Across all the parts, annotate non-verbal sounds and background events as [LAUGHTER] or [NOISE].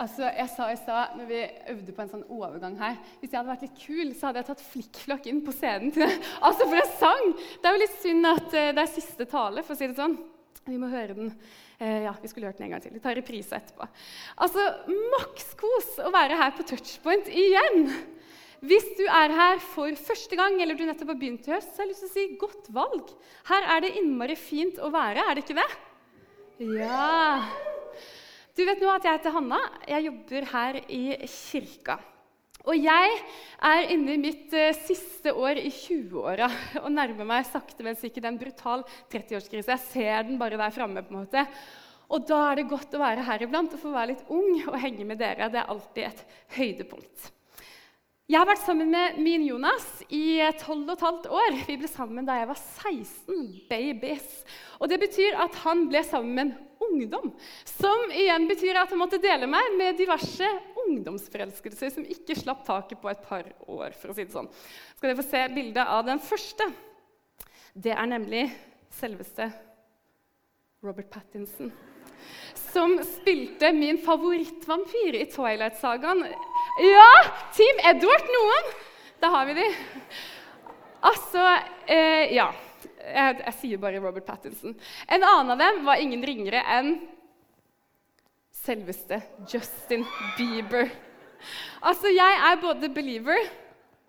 Altså, Jeg sa i stad når vi øvde på en sånn overgang her Hvis jeg hadde vært litt kul, så hadde jeg tatt flikkflakk inn på scenen. til [LAUGHS] Altså, for en sang! Det er jo litt synd at uh, det er siste tale, for å si det sånn. Vi må høre den. Eh, ja, vi skulle hørt den en gang til. Vi tar reprise etterpå. Altså, makskos å være her på Touchpoint igjen! Hvis du er her for første gang, eller du nettopp har begynt i høst, så har jeg lyst til å si godt valg. Her er det innmari fint å være, er det ikke det? Ja. Du vet nå at jeg heter Hanna. Jeg jobber her i kirka. Og jeg er inne i mitt uh, siste år i 20-åra [LAUGHS] og nærmer meg sakte, men sikkert en brutal 30-årskrise. Jeg ser den bare der framme. på en måte. Og da er det godt å være her iblant og få være litt ung og henge med dere. Det er alltid et høydepunkt. Jeg har vært sammen med min Jonas i 12 15 år. Vi ble sammen da jeg var 16. Babies. Og Det betyr at han ble sammen med en ungdom. Som igjen betyr at han måtte dele meg med diverse ungdomsforelskelser som ikke slapp taket på et par år. for å si det sånn. Skal dere få se bildet av den første. Det er nemlig selveste Robert Pattinson som spilte min favorittvampyr i Twilight-sagaen. Ja! Team Edward, noen! Da har vi de. Altså eh, Ja. Jeg, jeg, sier bare Robert Pattinson. En annen av dem var ingen ringere enn selveste Justin Bieber. Altså, jeg er både believer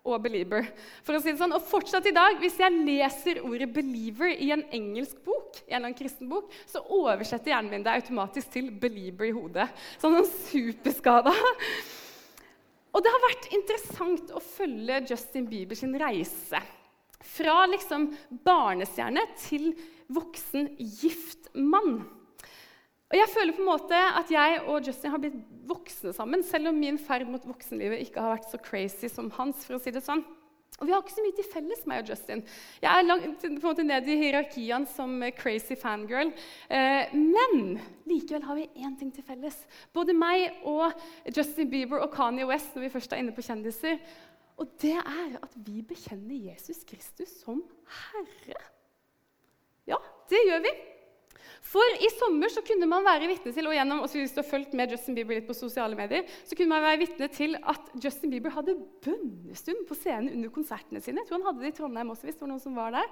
og believer. For å si det sånn, og fortsatt i dag, Hvis jeg leser ordet 'believer' i en engelsk bok, i en eller annen kristen bok, så oversetter hjernen min det automatisk til 'believer' i hodet. Sånn, superskada. Og det har vært interessant å følge Justin Bieber sin reise. Fra liksom barnestjerne til voksen gift mann. Og jeg føler på en måte at jeg og Justin har blitt voksne sammen, selv om min ferd mot voksenlivet ikke har vært så crazy som hans. for å si det sånn. Og vi har ikke så mye til felles, meg og Justin. Jeg er langt, på en måte ned i hierarkiene som crazy fangirl. Eh, men likevel har vi én ting til felles. Både meg og Justin Bieber og Kanye West når vi først er inne på kjendiser. Og det er at vi bekjenner Jesus Kristus som Herre. Ja, det gjør vi. For i sommer så kunne man være vitne til og gjennom, og hvis du har fulgt med Justin Bieber litt på sosiale medier, så kunne man være vitne til at Justin Bieber hadde bønnestund på scenen under konsertene sine. Jeg tror han hadde det i Trondheim også. hvis det var noen som var der.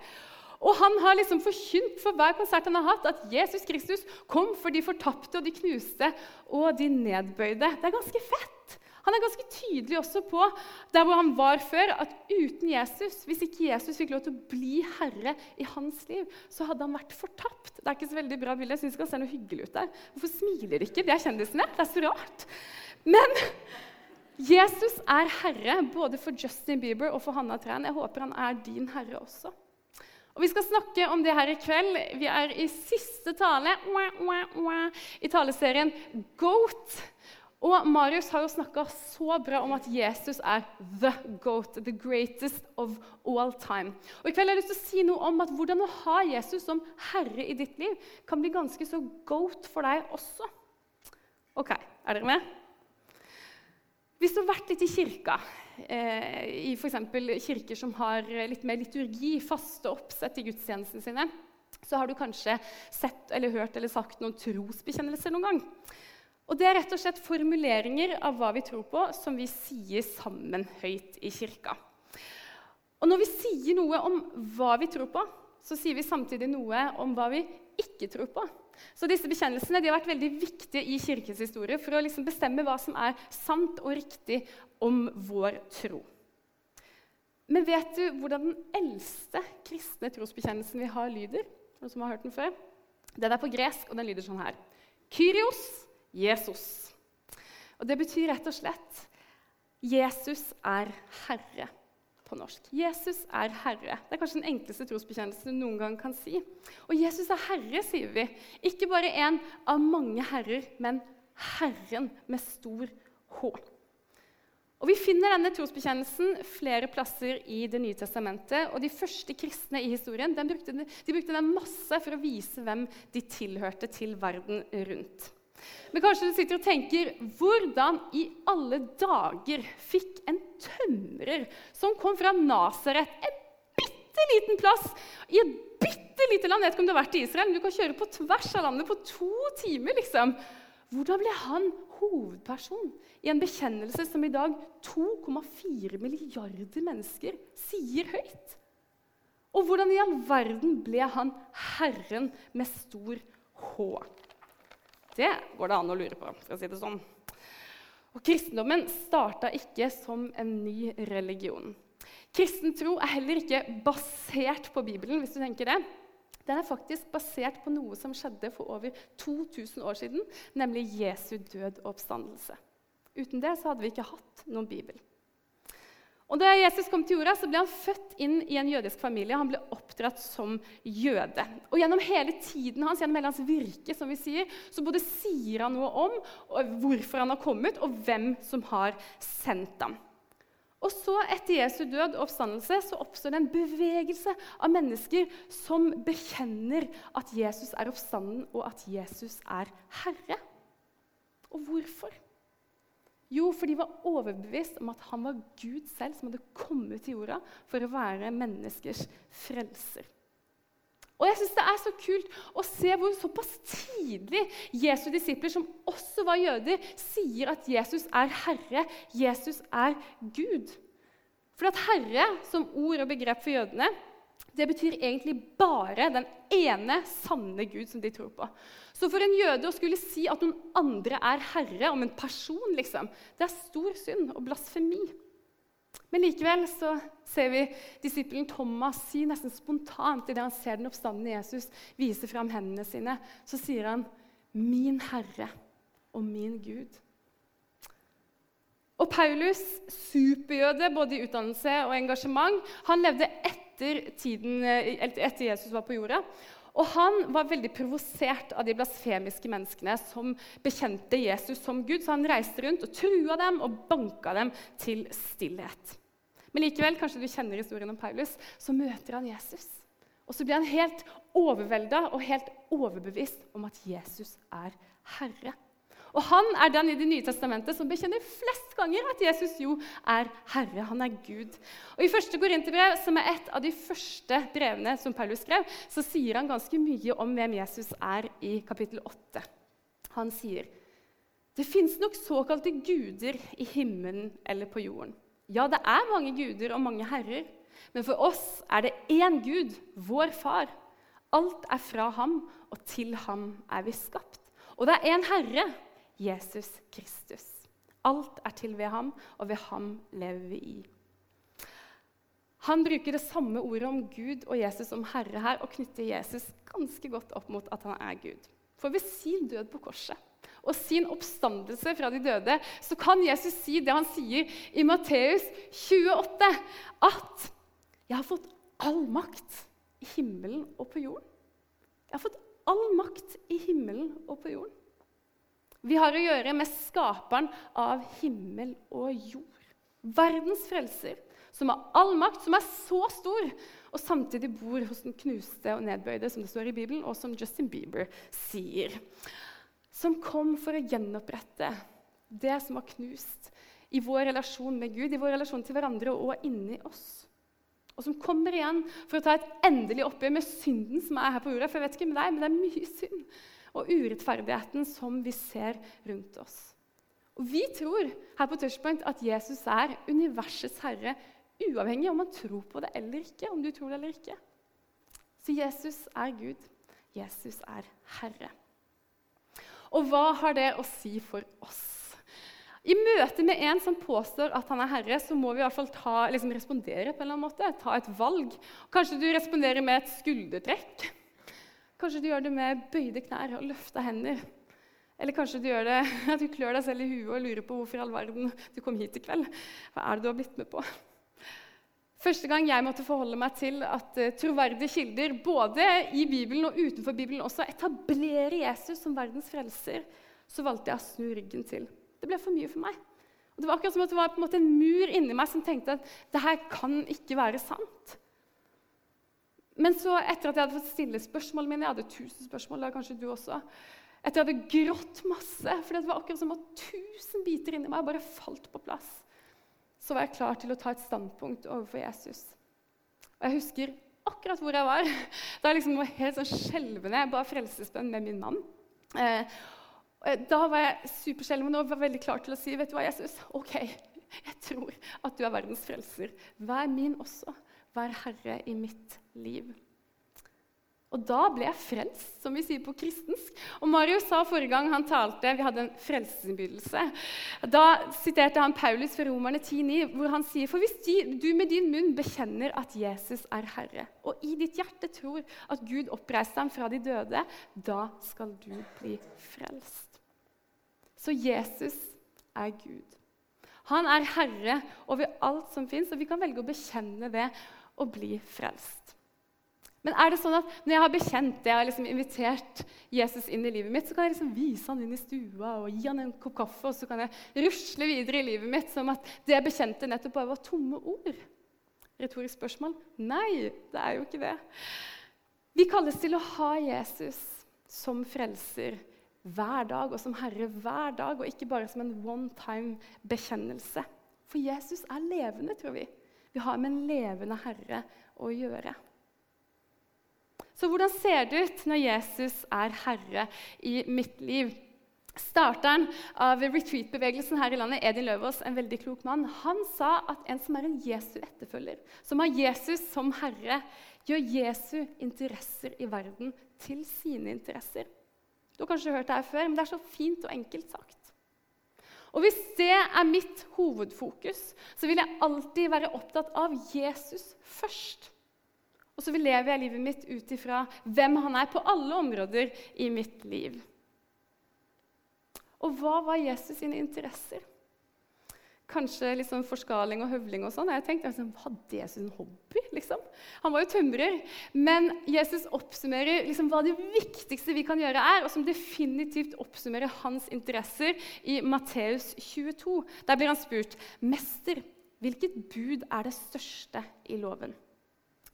Og han har liksom forkynt for hver konsert han har hatt, at Jesus Kristus kom for de fortapte og de knuste og de nedbøyde. Det er ganske fett. Han er ganske tydelig også på der hvor han var før, at uten Jesus, hvis ikke Jesus fikk lov til å bli herre i hans liv, så hadde han vært fortapt. Det er ikke så veldig bra bilde. Jeg syns det han se noe hyggelig ut der. Hvorfor smiler de ikke? De er kjendisene. Det er så rart. Men Jesus er herre både for Justin Bieber og for Hanna Træn. Jeg håper han er din herre også. Og Vi skal snakke om det her i kveld. Vi er i siste tale i taleserien Goat. Og Marius har jo snakka så bra om at Jesus er the goat, the greatest of all time. Og I kveld har jeg lyst til å si noe om at hvordan å ha Jesus som herre i ditt liv kan bli ganske så goat for deg også. Ok, er dere med? Hvis du har vært litt i kirka, eh, i f.eks. kirker som har litt mer liturgi, faste oppsett i gudstjenestene sine, så har du kanskje sett eller hørt eller sagt noen trosbekjennelser noen gang. Og Det er rett og slett formuleringer av hva vi tror på, som vi sier sammen høyt i kirka. Og Når vi sier noe om hva vi tror på, så sier vi samtidig noe om hva vi ikke tror på. Så disse bekjennelsene har vært veldig viktige i kirkens historie for å liksom bestemme hva som er sant og riktig om vår tro. Men vet du hvordan den eldste kristne trosbekjennelsen vi har, lyder? Noen som har hørt den før? Den er på gresk, og den lyder sånn her. Kyrios Jesus. Og Det betyr rett og slett Jesus er Herre på norsk. Jesus er Herre. Det er kanskje den enkleste trosbekjennelsen du noen gang kan si. Og Jesus er Herre, sier vi. Ikke bare en av mange herrer, men Herren med stor H. Og Vi finner denne trosbekjennelsen flere plasser i Det nye testamentet. og De første kristne i historien de brukte, de brukte den masse for å vise hvem de tilhørte til verden rundt. Men kanskje du sitter og tenker hvordan i alle dager fikk en tømrer som kom fra Nasaret, en bitte liten plass i et bitte lite land Jeg vet ikke om du har vært i Israel, men du kan kjøre på tvers av landet på to timer. liksom. Hvordan ble han hovedperson i en bekjennelse som i dag 2,4 milliarder mennesker sier høyt? Og hvordan i all verden ble han Herren med stor H? Det går det an å lure på. for å si det sånn. Og Kristendommen starta ikke som en ny religion. Kristen tro er heller ikke basert på Bibelen. hvis du tenker det. Den er faktisk basert på noe som skjedde for over 2000 år siden, nemlig Jesu død og oppstandelse. Uten det så hadde vi ikke hatt noen bibel. Og Da Jesus kom til jorda, så ble han født inn i en jødisk familie. Han ble oppdratt som jøde. Og Gjennom hele tiden hans, gjennom hele hans virke, som vi sier, så både sier han noe om hvorfor han har kommet, og hvem som har sendt ham. Og så, etter Jesu død og oppstandelse, så oppstår det en bevegelse av mennesker som bekjenner at Jesus er oppstanden, og at Jesus er Herre. Og hvorfor? Jo, for de var overbevist om at han var Gud selv som hadde kommet til jorda for å være menneskers frelser. Og jeg synes Det er så kult å se hvor såpass tidlig Jesu disipler, som også var jøder, sier at Jesus er Herre, Jesus er Gud. For at Herre som ord og begrep for jødene det betyr egentlig bare den ene sanne Gud som de tror på. Så for en jøde å skulle si at noen andre er herre om en person, liksom, det er stor synd og blasfemi. Men likevel så ser vi disippelen Thomas si nesten spontant idet han ser den oppstandende Jesus vise fram hendene sine, så sier han 'Min Herre og min Gud'. Og Paulus, superjøde både i utdannelse og engasjement, han levde etter, tiden, etter Jesus var på jorda. Og han var veldig provosert av de blasfemiske menneskene som bekjente Jesus som Gud, så han reiste rundt og trua dem og banka dem til stillhet. Men likevel, kanskje du kjenner historien om Paulus, så møter han Jesus. Og så blir han helt overvelda og helt overbevist om at Jesus er Herre. Og han er den i Det nye testamentet som bekjenner flest ganger at Jesus jo er Herre. Han er Gud. Og I første Korinterbrev, som er et av de første brevene som Paulus skrev, så sier han ganske mye om hvem Jesus er i kapittel 8. Han sier det fins nok såkalte guder i himmelen eller på jorden. Ja, det er mange guder og mange herrer, men for oss er det én Gud, vår Far. Alt er fra ham, og til ham er vi skapt. Og det er én Herre, Jesus Kristus. Alt er til ved ham, og ved ham lever vi i. Han bruker det samme ordet om Gud og Jesus som Herre her, og knytter Jesus ganske godt opp mot at han er Gud. For ved sin død på korset og sin oppstandelse fra de døde så kan Jesus si det han sier i Matteus 28, at 'Jeg har fått all makt i himmelen og på jorden'. Jeg har fått all makt i himmelen og på jorden. Vi har å gjøre med skaperen av himmel og jord. Verdens frelser, som har all makt, som er så stor, og samtidig bor hos den knuste og nedbøyde, som det står i Bibelen, og som Justin Bieber sier. Som kom for å gjenopprette det som var knust i vår relasjon med Gud, i vår relasjon til hverandre og inni oss. Og som kommer igjen for å ta et endelig oppgjør med synden som er her på jorda. For jeg vet ikke med deg, men det er mye synd og urettferdigheten som vi ser rundt oss. Og Vi tror her på Touchpoint at Jesus er universets herre, uavhengig om man tror på det eller ikke. om du tror det eller ikke. Så Jesus er Gud. Jesus er Herre. Og hva har det å si for oss? I møte med en som påstår at han er herre, så må vi i hvert fall ta, liksom respondere på en eller annen måte. Ta et valg. Kanskje du responderer med et skuldertrekk. Kanskje du gjør det med bøyde knær og løfta hender. Eller kanskje du gjør det [LAUGHS] at du klør deg selv i huet og lurer på hvorfor i all verden du kom hit i kveld. Hva er det du har blitt med på? Første gang jeg måtte forholde meg til at uh, troverdige kilder både i Bibelen og utenfor Bibelen også etablerer Jesus som verdens frelser, så valgte jeg å snu ryggen til. Det ble for mye for meg. Og det var akkurat som at det var en, en mur inni meg som tenkte at det her kan ikke være sant. Men så, etter at jeg hadde fått stille spørsmålene mine Jeg hadde tusen spørsmål, da kanskje du også. Etter at jeg hadde grått masse, for det var akkurat som at tusen biter inni meg bare falt på plass, så var jeg klar til å ta et standpunkt overfor Jesus. Og jeg husker akkurat hvor jeg var. [LAUGHS] Da jeg liksom var helt sånn skjelvende. Jeg ba frelsesbønn med min mann. Eh, Da var jeg supersjelden, men nå var jeg veldig klar til å si vet du hva, Jesus, ok, jeg tror at du er verdens frelser. Vær min også. Vær herre i mitt liv. Og da ble jeg frelst, som vi sier på kristensk. Og Marius sa forrige gang han talte, vi hadde en frelsesinnbydelse, da siterte han Paulus fra Romerne 10,9, hvor han sier For hvis du med din munn bekjenner at Jesus er Herre, og i ditt hjerte tror at Gud oppreiste ham fra de døde, da skal du bli frelst. Så Jesus er Gud. Han er herre over alt som fins, og vi kan velge å bekjenne det og bli frelst. Men er det sånn at når jeg har bekjent det, jeg har liksom invitert Jesus inn i livet mitt, så kan jeg liksom vise han inn i stua og gi han en kopp kaffe, og så kan jeg rusle videre i livet mitt som at det jeg bekjente, nettopp bare var tomme ord? Retorisk spørsmål? Nei, det er jo ikke det. Vi kalles til å ha Jesus som frelser hver dag og som herre hver dag, og ikke bare som en one time-bekjennelse. For Jesus er levende, tror vi. Vi har med en levende herre å gjøre. Så hvordan ser det ut når Jesus er herre i mitt liv? Starteren av retreat-bevegelsen her i landet, Edin Løvaas, en veldig klok mann, han sa at en som er en Jesu etterfølger, som har Jesus som herre, gjør Jesu interesser i verden til sine interesser. Du har kanskje hørt det her før, men det er så fint og enkelt sagt. Og Hvis det er mitt hovedfokus, så vil jeg alltid være opptatt av Jesus først. Og så lever jeg livet mitt ut ifra hvem han er på alle områder i mitt liv. Og hva var Jesus sine interesser? Kanskje litt sånn forskaling og høvling og sånn. Jeg tenkte, liksom, Hadde Jesus en hobby? liksom? Han var jo tømrer. Men Jesus oppsummerer liksom, hva det viktigste vi kan gjøre, er, og som definitivt oppsummerer hans interesser i Matteus 22. Der blir han spurt, 'Mester, hvilket bud er det største i loven?'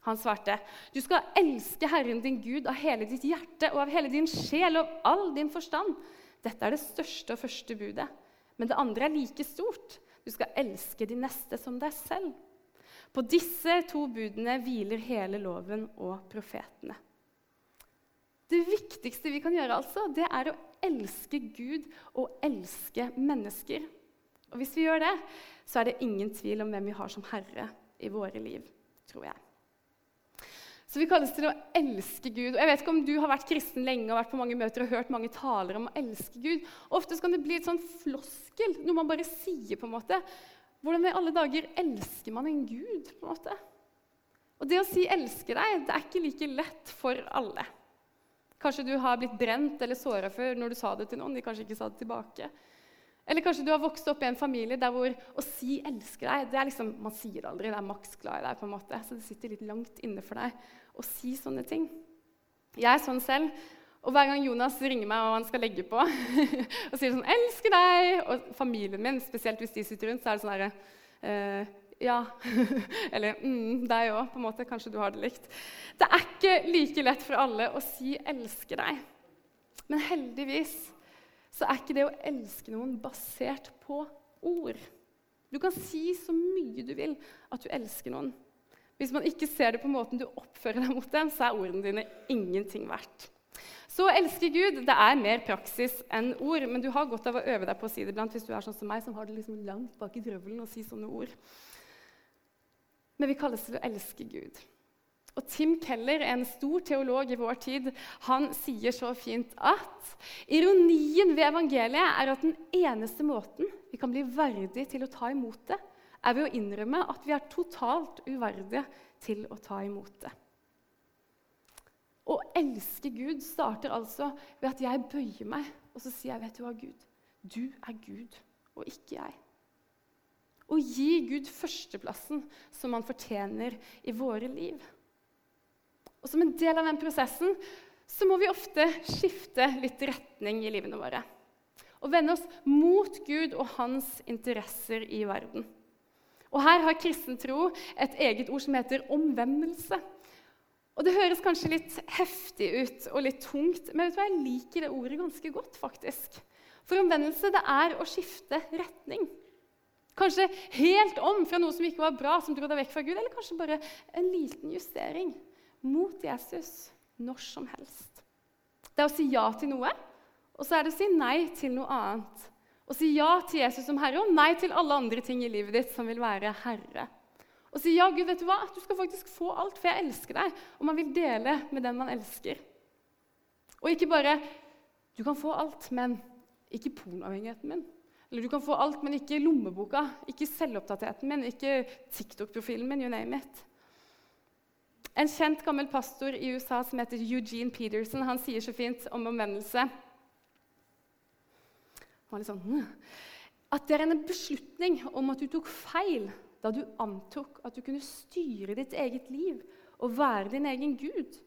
Han svarte, 'Du skal elske Herren din Gud av hele ditt hjerte og av hele din sjel og all din forstand.' Dette er det største og første budet. Men det andre er like stort. Du skal elske de neste som deg selv. På disse to budene hviler hele loven og profetene. Det viktigste vi kan gjøre, altså, det er å elske Gud og elske mennesker. Og hvis vi gjør det, så er det ingen tvil om hvem vi har som herre i våre liv, tror jeg. Så vi kalles til å elske Gud. Og jeg vet ikke om du har vært kristen lenge og vært på mange møter og hørt mange taler om å elske Gud. Ofte kan det bli et sånn floskel, noe man bare sier. på en måte. Hvordan i alle dager elsker man en gud? på en måte? Og det å si 'elske deg' det er ikke like lett for alle. Kanskje du har blitt brent eller såra før når du sa det til noen. de kanskje ikke sa det tilbake. Eller kanskje du har vokst opp i en familie der hvor å si 'elsker deg' det er liksom, Man sier det aldri. Det er maks glad i deg. på en måte, Så det sitter litt langt inne for deg å si sånne ting. Jeg er sånn selv. Og hver gang Jonas ringer meg og han skal legge på [LAUGHS] og sier sånn 'Elsker deg!' Og familien min, spesielt hvis de sitter rundt, så er det sånn herre eh, Ja. [LAUGHS] Eller mm, deg òg, på en måte. Kanskje du har det likt. Det er ikke like lett for alle å si 'elsker deg'. Men heldigvis så er ikke det å elske noen basert på ord. Du kan si så mye du vil at du elsker noen. Hvis man ikke ser det på måten du oppfører deg mot dem, så er ordene dine ingenting verdt. Så å elske Gud det er mer praksis enn ord, men du har godt av å øve deg på å si det iblant hvis du er sånn som meg, som har det liksom langt bak i drøvelen å si sånne ord. Men vi kalles til å elske Gud. Og Tim Keller, en stor teolog i vår tid, han sier så fint at ironien ved evangeliet er at den eneste måten vi kan bli verdig til å ta imot det, er ved å innrømme at vi er totalt uverdige til å ta imot det. Å elske Gud starter altså ved at jeg bøyer meg og så sier jeg, vet du hva, Gud? Du er Gud, og ikke jeg. Å gi Gud førsteplassen som han fortjener i våre liv. Og som en del av den prosessen så må vi ofte skifte litt retning i livene våre. Og vende oss mot Gud og hans interesser i verden. Og Her har kristen tro et eget ord som heter omvendelse. Og Det høres kanskje litt heftig ut og litt tungt, men vet du hva? jeg liker det ordet ganske godt. faktisk. For omvendelse det er å skifte retning. Kanskje helt om fra noe som ikke var bra, som dro deg vekk fra Gud, eller kanskje bare en liten justering mot Jesus når som helst. Det er å si ja til noe, Og så er det å si nei til noe annet. Å si ja til Jesus som herre og nei til alle andre ting i livet ditt som vil være herre. Å si ja, Gud, vet du hva? Du skal faktisk få alt, for jeg elsker deg. Og man vil dele med den man elsker. Og ikke bare Du kan få alt, men ikke pornoavhengigheten min. Eller du kan få alt, men ikke lommeboka, ikke selvopptattheten min, ikke TikTok-profilen min. you name it. En kjent gammel pastor i USA som heter Eugene Peterson, han sier så fint om omvendelse sånn «Hm». At det er en beslutning om at du tok feil da du antok at du kunne styre ditt eget liv og være din egen gud.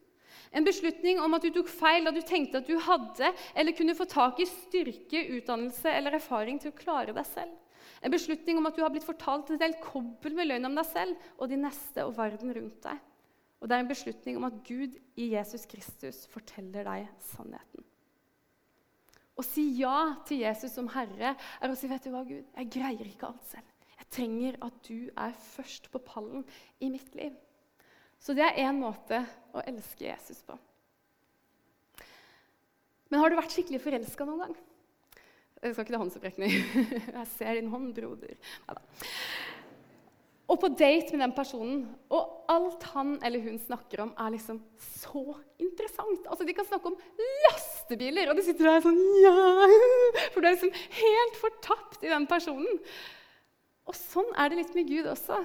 En beslutning om at du tok feil da du tenkte at du hadde eller kunne få tak i styrke, utdannelse eller erfaring til å klare deg selv. En beslutning om at du har blitt fortalt et helt kobbel med løgn om deg selv og de neste og verden rundt deg. Og det er en beslutning om at Gud i Jesus Kristus forteller deg sannheten. Å si ja til Jesus som Herre er å si vet du hva, Gud, jeg greier ikke alt selv. Jeg trenger at du er først på pallen i mitt liv. Så det er én måte å elske Jesus på. Men har du vært skikkelig forelska noen gang? Jeg skal ikke det håndsopprekning. [LAUGHS] Jeg ser din hånd, broder. Neida. Og på date med den personen, og alt han eller hun snakker om, er liksom så interessant. Altså, De kan snakke om lastebiler, og de sitter der sånn ja, [LAUGHS] For du er liksom helt fortapt i den personen. Og sånn er det litt med Gud også.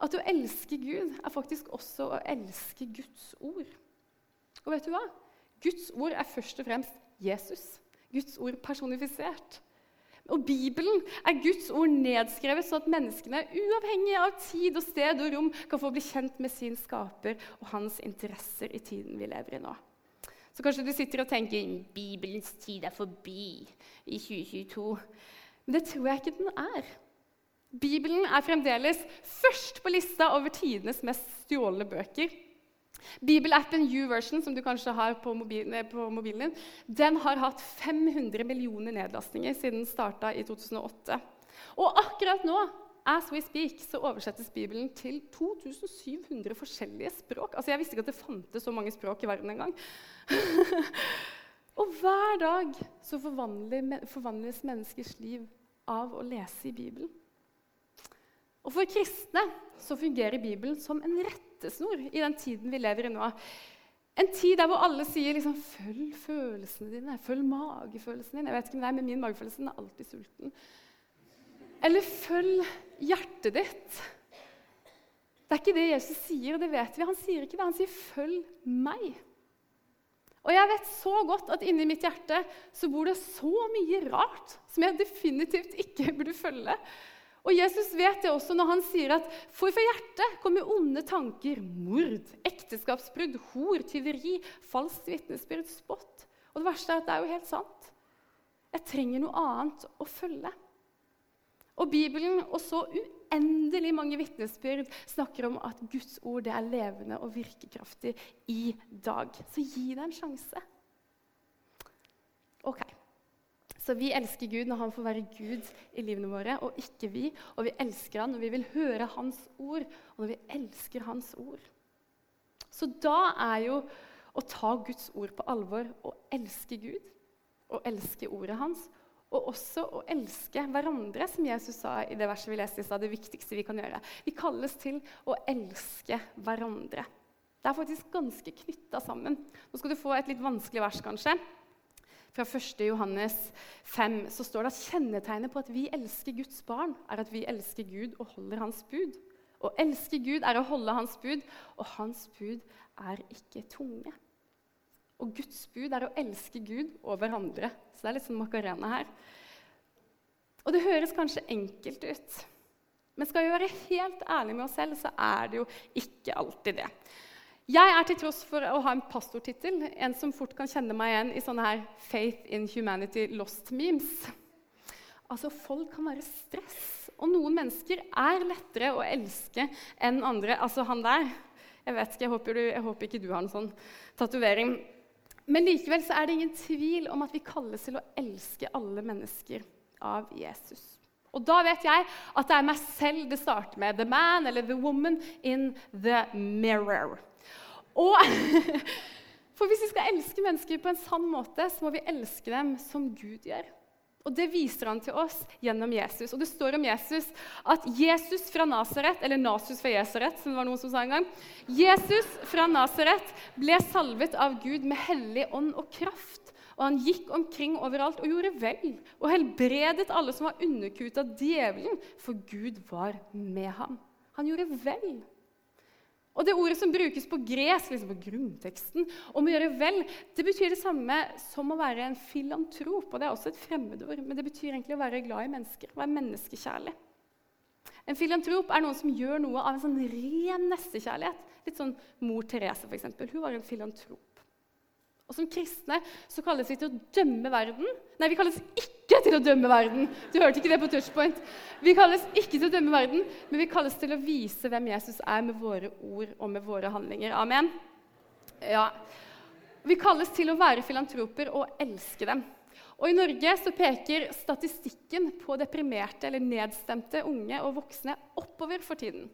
At å elske Gud er faktisk også å elske Guds ord. Og vet du hva? Guds ord er først og fremst Jesus. Guds ord personifisert. Og Bibelen er Guds ord nedskrevet så at menneskene, uavhengig av tid og sted og rom, kan få bli kjent med sin skaper og hans interesser i tiden vi lever i nå. Så kanskje du sitter og tenker Bibelens tid er forbi i 2022. Men det tror jeg ikke den er. Bibelen er fremdeles først på lista over tidenes mest stjålne bøker. Bibelappen YouVersion, som du kanskje har på mobilen, på mobilen din, den har hatt 500 millioner nedlastninger siden den starta i 2008. Og akkurat nå as we speak, så oversettes Bibelen til 2700 forskjellige språk. Altså, Jeg visste ikke at det fantes så mange språk i verden engang. [LAUGHS] og hver dag så forvandles menneskers liv av å lese i Bibelen. Og For kristne så fungerer Bibelen som en rettesnor i den tiden vi lever i nå. En tid der hvor alle sier liksom, 'følg følelsene dine', 'følg magefølelsen din'. Jeg vet ikke om det er, men Min magefølelse er alltid sulten. Eller 'følg hjertet ditt'. Det er ikke det Jesus sier, og det vet vi. Han sier ikke det. Han sier 'følg meg'. Og jeg vet så godt at inni mitt hjerte så bor det så mye rart som jeg definitivt ikke burde følge. Og Jesus vet det også når han sier at for fra hjertet kommer onde tanker, mord, ekteskapsbrudd, hor, tyveri, falskt vitnesbyrd, spott. Og det verste er at det er jo helt sant. Jeg trenger noe annet å følge. Og Bibelen og så uendelig mange vitnesbyrd snakker om at Guds ord det er levende og virkekraftig i dag. Så gi det en sjanse. Ok. Så vi elsker Gud når han får være Gud i livene våre, og ikke vi. Og vi elsker han når vi vil høre hans ord, og når vi elsker hans ord. Så da er jo å ta Guds ord på alvor og elske Gud og elske ordet hans, og også å elske hverandre, som Jesus sa i det verset vi leste i stad, det viktigste vi kan gjøre. Vi kalles til å elske hverandre. Det er faktisk ganske knytta sammen. Nå skal du få et litt vanskelig vers, kanskje fra 1. Johannes 5 så står det at kjennetegnet på at vi elsker Guds barn, er at vi elsker Gud og holder hans bud. Å elske Gud er å holde hans bud, og hans bud er ikke tunge. Og Guds bud er å elske Gud over andre. Så det er litt sånn makarena her. Og det høres kanskje enkelt ut. Men skal vi være helt ærlige med oss selv, så er det jo ikke alltid det. Jeg er til tross for å ha en pastortittel en som fort kan kjenne meg igjen i sånne her Faith in Humanity Lost-memes. Altså, Folk kan være stress, og noen mennesker er lettere å elske enn andre. Altså han der Jeg vet ikke, jeg håper, du, jeg håper ikke du har en sånn tatovering. Men likevel så er det ingen tvil om at vi kalles til å elske alle mennesker av Jesus. Og da vet jeg at det er meg selv det starter med. The man eller the woman in the mirror. Og [LAUGHS] For hvis vi skal elske mennesker på en sann måte, så må vi elske dem som Gud gjør. Og Det viser han til oss gjennom Jesus. Og Det står om Jesus at Jesus fra Nasaret, eller Nasus fra Jesaret, som det var noen som sa en gang, Jesus fra Nasaret ble salvet av Gud med hellig ånd og kraft. Og han gikk omkring overalt og gjorde vel og helbredet alle som var underkuet av djevelen, for Gud var med ham. Han gjorde vel. Og det ordet som brukes på gresk, liksom på grunnteksten, om å gjøre vel, det betyr det samme som å være en filantrop. og Det er også et fremmedord, men det betyr egentlig å være glad i mennesker. Være menneskekjærlig. En filantrop er noen som gjør noe av en sånn ren nestekjærlighet. Litt sånn mor Therese, f.eks. Hun var en filantrop. Og Som kristne så kalles vi til å dømme verden. Nei, vi kalles ikke til å dømme verden. Du hørte ikke det på touchpoint. Vi kalles ikke til å dømme verden, men vi kalles til å vise hvem Jesus er med våre ord og med våre handlinger. Amen? Ja. Vi kalles til å være filantroper og elske dem. Og I Norge så peker statistikken på deprimerte eller nedstemte unge og voksne oppover for tiden.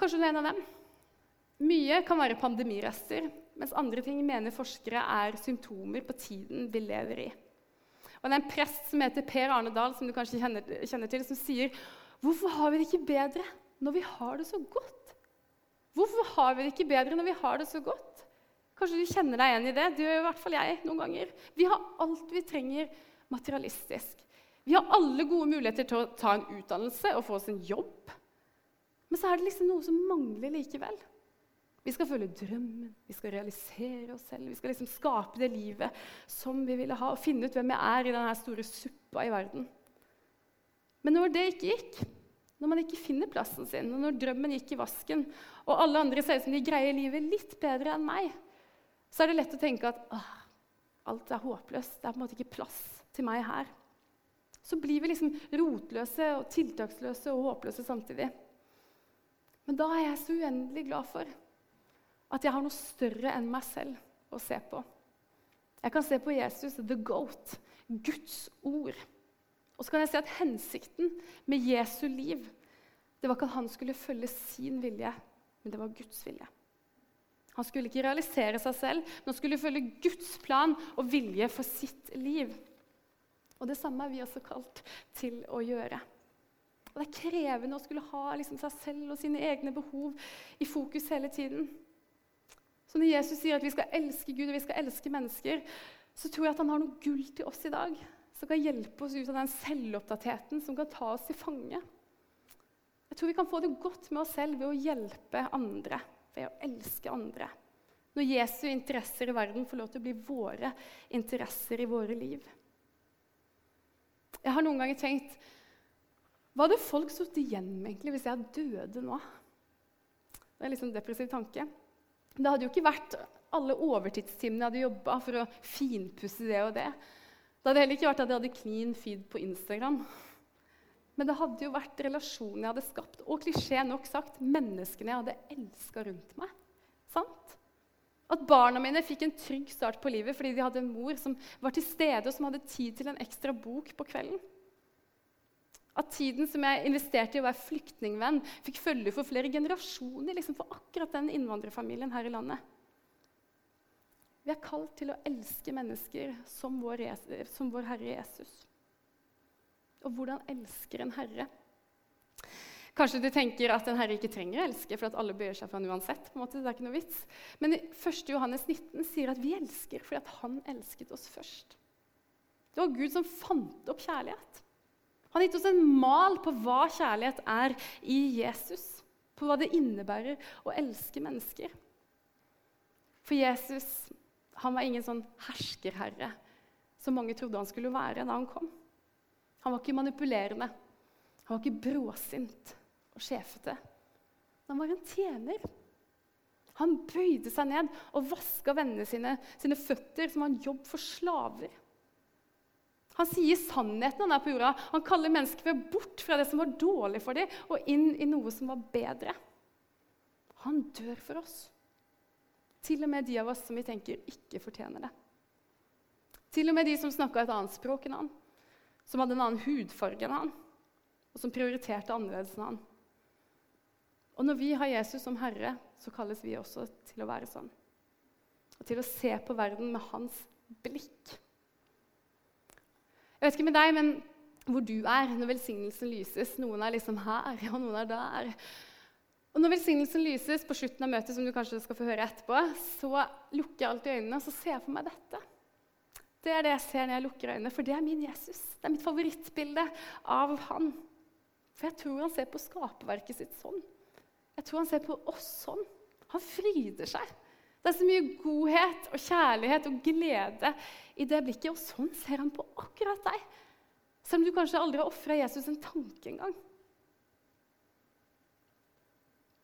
Kanskje du er en av dem? Mye kan være pandemirester, mens andre ting mener forskere er symptomer på tiden vi lever i. Og Det er en prest som heter Per Arne Dahl, som du kanskje kjenner, kjenner til, som sier Hvorfor har vi det ikke bedre når vi har det så godt? Hvorfor har vi det ikke bedre når vi har det så godt? Kanskje du kjenner deg igjen i det? Det gjør i hvert fall jeg noen ganger. Vi har alt vi trenger materialistisk. Vi har alle gode muligheter til å ta en utdannelse og få oss en jobb. Men så er det liksom noe som mangler likevel. Vi skal følge drømmen, vi skal realisere oss selv. Vi skal liksom skape det livet som vi ville ha, og finne ut hvem vi er i denne store suppa i verden. Men når det ikke gikk, når man ikke finner plassen sin, og når drømmen gikk i vasken, og alle andre ser ut som de greier livet litt bedre enn meg, så er det lett å tenke at alt er håpløst. Det er på en måte ikke plass til meg her. Så blir vi liksom rotløse og tiltaksløse og håpløse samtidig. Men da er jeg så uendelig glad for at jeg har noe større enn meg selv å se på. Jeg kan se på Jesus, the goat, Guds ord. Og så kan jeg se at hensikten med Jesu liv det var ikke at han skulle følge sin vilje, men det var Guds vilje. Han skulle ikke realisere seg selv, men han skulle følge Guds plan og vilje for sitt liv. Og Det samme er vi også kalt til å gjøre. Og Det er krevende å skulle ha liksom, seg selv og sine egne behov i fokus hele tiden. Så når Jesus sier at vi skal elske Gud og vi skal elske mennesker, så tror jeg at han har noe gull til oss i dag som kan hjelpe oss ut av den selvoppdateten som kan ta oss til fange. Jeg tror vi kan få det godt med oss selv ved å hjelpe andre, ved å elske andre. Når Jesu interesser i verden får lov til å bli våre interesser i våre liv. Jeg har noen ganger tenkt Hva hadde folk sittet igjen med egentlig hvis jeg døde nå? Det er en liksom depressiv tanke. Det hadde jo ikke vært alle overtidstimene jeg hadde jobba for å finpusse det og det. Det hadde heller ikke vært at jeg hadde clean feed på Instagram. Men det hadde jo vært relasjonen jeg hadde skapt, og klisjé nok sagt menneskene jeg hadde elska rundt meg. Sant? At barna mine fikk en trygg start på livet fordi de hadde en mor som var til stede, og som hadde tid til en ekstra bok på kvelden. At tiden som jeg investerte i å være flyktningvenn, fikk følge for flere generasjoner liksom for akkurat den innvandrerfamilien her i landet. Vi er kalt til å elske mennesker som vår, som vår Herre Jesus. Og hvordan elsker en herre? Kanskje du tenker at en herre ikke trenger å elske, for at alle bøyer seg for han uansett. på en måte, det er ikke noe vits. Men 1. Johannes 19 sier at vi elsker fordi at han elsket oss først. Det var Gud som fant opp kjærlighet. Han har gitt oss en mal på hva kjærlighet er i Jesus. På hva det innebærer å elske mennesker. For Jesus han var ingen sånn herskerherre som mange trodde han skulle være da han kom. Han var ikke manipulerende. Han var ikke bråsint og sjefete. Han var en tjener. Han bøyde seg ned og vaska vennene sine sine føtter som var en jobb for slaver. Han sier sannheten han er på jorda. Han kaller mennesker bort fra det som var dårlig for dem, og inn i noe som var bedre. Han dør for oss. Til og med de av oss som vi tenker ikke fortjener det. Til og med de som snakka et annet språk enn han, som hadde en annen hudfarge enn han, og som prioriterte annerledes enn han. Og når vi har Jesus som herre, så kalles vi også til å være sånn. og til å se på verden med hans blikk. Jeg vet ikke med deg, men hvor du er når velsignelsen lyses. Noen er liksom her, og noen er der. Og Når velsignelsen lyses på slutten av møtet, som du kanskje skal få høre etterpå, så lukker jeg alltid øynene og så ser jeg for meg dette. Det er det jeg ser når jeg lukker øynene, for det er min Jesus. Det er mitt favorittbilde av han. For jeg tror han ser på skaperverket sitt sånn. Jeg tror han ser på oss sånn. Han fryder seg. Det er så mye godhet og kjærlighet og glede i det blikket, og sånn ser han på akkurat deg. Selv om du kanskje aldri har ofra Jesus en tanke engang.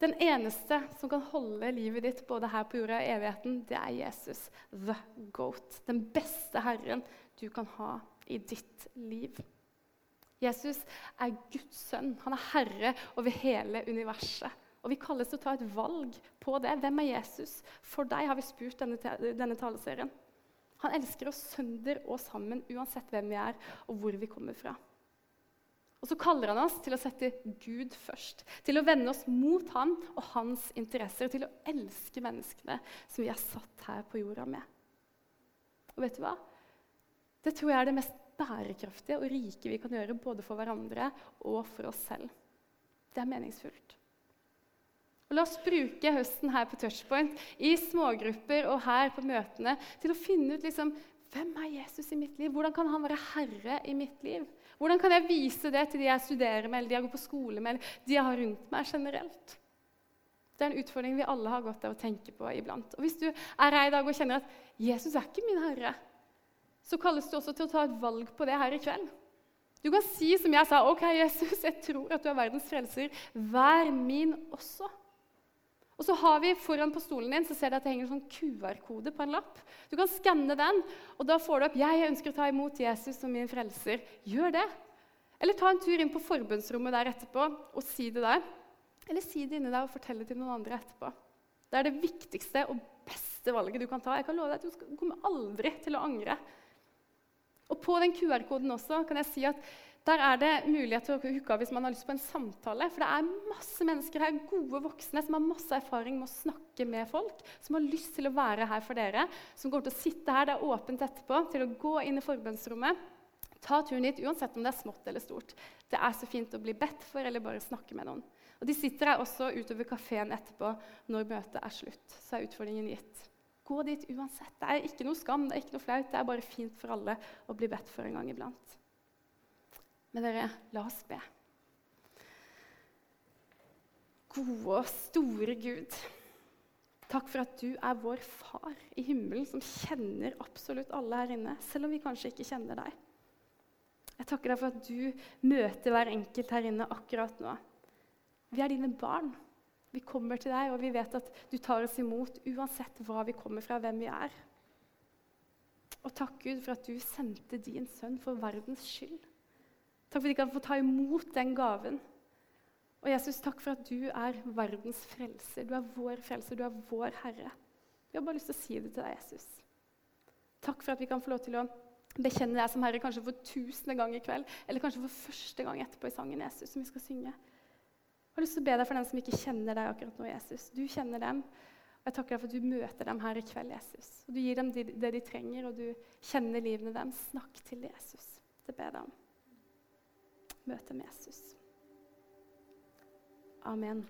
Den eneste som kan holde livet ditt både her på jorda og i evigheten, det er Jesus, the goat. Den beste Herren du kan ha i ditt liv. Jesus er Guds sønn. Han er herre over hele universet. Og Vi kalles til å ta et valg på det. Hvem er Jesus? For deg har vi spurt denne, denne taleserien. Han elsker oss sønder og sammen, uansett hvem vi er og hvor vi kommer fra. Og så kaller han oss til å sette Gud først, til å vende oss mot han og hans interesser, og til å elske menneskene som vi er satt her på jorda med. Og vet du hva? Det tror jeg er det mest bærekraftige og rike vi kan gjøre både for hverandre og for oss selv. Det er meningsfullt. Og La oss bruke høsten her på Touchpoint i smågrupper og her på møtene til å finne ut liksom, hvem er Jesus i mitt liv? Hvordan kan han være herre i mitt liv? Hvordan kan jeg vise det til de jeg studerer med, eller de jeg går på skole med, eller de jeg har rundt meg generelt? Det er en utfordring vi alle har godt av å tenke på iblant. Og Hvis du er her i dag og kjenner at 'Jesus er ikke min herre', så kalles du også til å ta et valg på det her i kveld. Du kan si som jeg sa, 'OK, Jesus, jeg tror at du er verdens frelser. Vær min også'. Og så har vi Foran på stolen din så ser du at det henger en sånn QR-kode på en lapp. Du kan skanne den, og da får du opp 'Jeg ønsker å ta imot Jesus som min frelser'. Gjør det. Eller ta en tur inn på forbundsrommet der etterpå og si det der. Eller si det inni der og fortelle det til noen andre etterpå. Det er det viktigste og beste valget du kan ta. Jeg kan love deg at Du kommer aldri til å angre. Og På den QR-koden også kan jeg si at der er det mulighet til å hooke av hvis man har lyst på en samtale. For det er masse mennesker her, gode voksne som har masse erfaring med å snakke med folk. Som har lyst til å være her for dere. Som kommer til å sitte her, det er åpent etterpå, til å gå inn i forbønnsrommet. Ta turen hit uansett om det er smått eller stort. Det er så fint å bli bedt for eller bare snakke med noen. Og De sitter her også utover kafeen etterpå når møtet er slutt. Så er utfordringen gitt. Gå dit uansett. Det er ikke noe skam, det er ikke noe flaut. Det er bare fint for alle å bli bedt for en gang iblant. Men dere, la oss be. Gode og store Gud. Takk for at du er vår far i himmelen, som kjenner absolutt alle her inne, selv om vi kanskje ikke kjenner deg. Jeg takker deg for at du møter hver enkelt her inne akkurat nå. Vi er dine barn. Vi kommer til deg, og vi vet at du tar oss imot uansett hva vi kommer fra, hvem vi er. Og takk, Gud, for at du sendte din sønn for verdens skyld. Takk for at de kan få ta imot den gaven. Og Jesus, takk for at du er verdens frelser. Du er vår frelser, du er vår Herre. Vi har bare lyst til å si det til deg, Jesus. Takk for at vi kan få lov til å bekjenne deg som Herre kanskje for tusende gang i kveld, eller kanskje for første gang etterpå i sangen Jesus, som vi skal synge. Jeg har lyst til å be deg for dem som ikke kjenner deg akkurat nå, Jesus. Du kjenner dem. Og jeg takker deg for at du møter dem her i kveld, Jesus. Og Du gir dem det de trenger, og du kjenner livene dem. Snakk til Jesus. Det ber jeg deg om møte med Jesus. Amen.